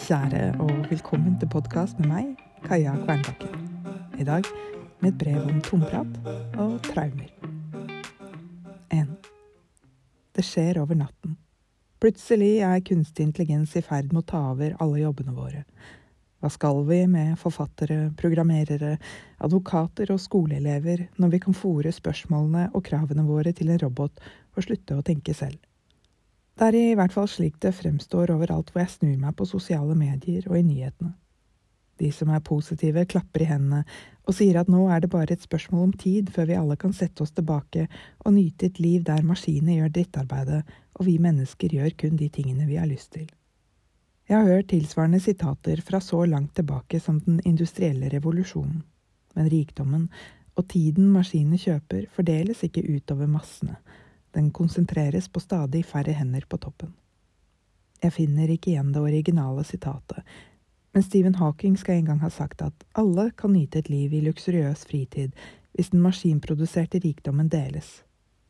kjære, og velkommen til podkast med meg, Kaja Kvernbakken. I dag med et brev om tomprat og traumer. 1. Det skjer over natten. Plutselig er kunstig intelligens i ferd med å ta over alle jobbene våre. Hva skal vi med forfattere, programmerere, advokater og skoleelever når vi kan fòre spørsmålene og kravene våre til en robot og slutte å tenke selv? Det er i hvert fall slik det fremstår overalt hvor jeg snur meg på sosiale medier og i nyhetene. De som er positive, klapper i hendene og sier at nå er det bare et spørsmål om tid før vi alle kan sette oss tilbake og nyte et liv der maskinene gjør drittarbeidet og vi mennesker gjør kun de tingene vi har lyst til. Jeg har hørt tilsvarende sitater fra så langt tilbake som den industrielle revolusjonen, men rikdommen og tiden maskinene kjøper, fordeles ikke utover massene den konsentreres på stadig færre hender på toppen. Jeg finner ikke igjen det originale sitatet, men Stephen Hawking skal en gang ha sagt at alle kan nyte et liv i luksuriøs fritid hvis den maskinproduserte rikdommen deles.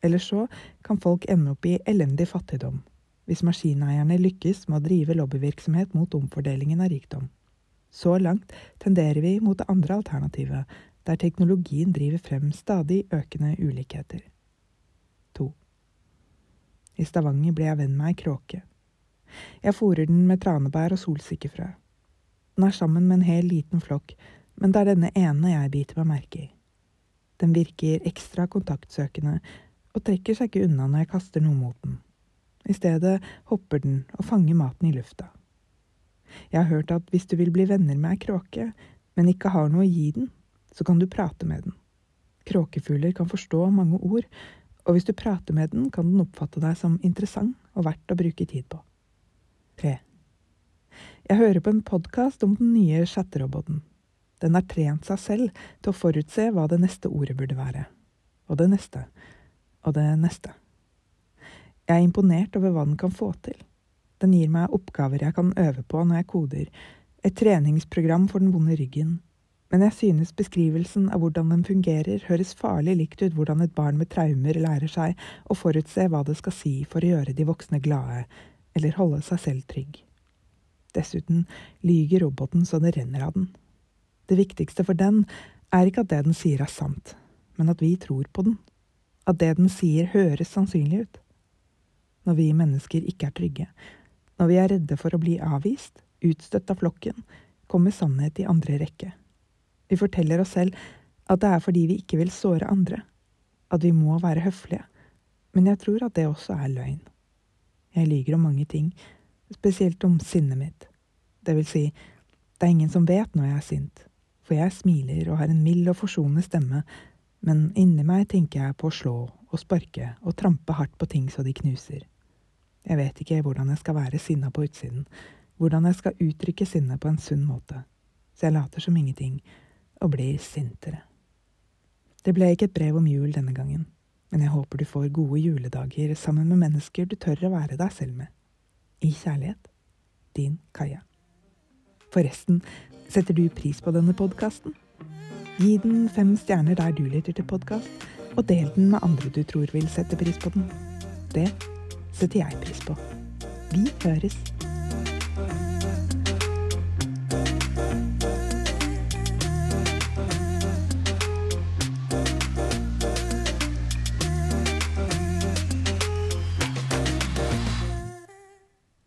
Eller så kan folk ende opp i elendig fattigdom, hvis maskineierne lykkes med å drive lobbyvirksomhet mot omfordelingen av rikdom. Så langt tenderer vi mot det andre alternativet, der teknologien driver frem stadig økende ulikheter. I Stavanger ble jeg venn med ei kråke. Jeg fôrer den med tranebær og solsikkefrø. Den er sammen med en hel liten flokk, men det er denne ene jeg biter meg merke i. Den virker ekstra kontaktsøkende og trekker seg ikke unna når jeg kaster noe mot den. I stedet hopper den og fanger maten i lufta. Jeg har hørt at hvis du vil bli venner med ei kråke, men ikke har noe å gi den, så kan du prate med den. Kråkefugler kan forstå mange ord, og hvis du prater med den, kan den oppfatte deg som interessant og verdt å bruke tid på. 3. Jeg hører på en podkast om den nye chatteroboten. Den har trent seg selv til å forutse hva det neste ordet burde være. Og det neste. Og det neste. Jeg er imponert over hva den kan få til. Den gir meg oppgaver jeg kan øve på når jeg koder, et treningsprogram for den vonde ryggen, men jeg synes beskrivelsen av hvordan den fungerer, høres farlig likt ut hvordan et barn med traumer lærer seg å forutse hva det skal si for å gjøre de voksne glade, eller holde seg selv trygg. Dessuten lyger roboten så det renner av den. Det viktigste for den er ikke at det den sier er sant, men at vi tror på den. At det den sier høres sannsynlig ut. Når vi mennesker ikke er trygge, når vi er redde for å bli avvist, utstøtt av flokken, kommer sannhet i andre rekke. Vi forteller oss selv at det er fordi vi ikke vil såre andre, at vi må være høflige, men jeg tror at det også er løgn. Jeg lyver om mange ting, spesielt om sinnet mitt. Det vil si, det er ingen som vet når jeg er sint, for jeg smiler og har en mild og forsonende stemme, men inni meg tenker jeg på å slå og sparke og trampe hardt på ting så de knuser. Jeg vet ikke hvordan jeg skal være sinna på utsiden, hvordan jeg skal uttrykke sinnet på en sunn måte, så jeg later som ingenting og blir sintere. Det ble ikke et brev om jul denne gangen, men jeg håper du får gode juledager sammen med mennesker du tør å være deg selv med. I kjærlighet. Din Kaja. Forresten, setter du pris på denne podkasten? Gi den fem stjerner der du lytter til podkast, og del den med andre du tror vil sette pris på den. Det setter jeg pris på. Vi høres.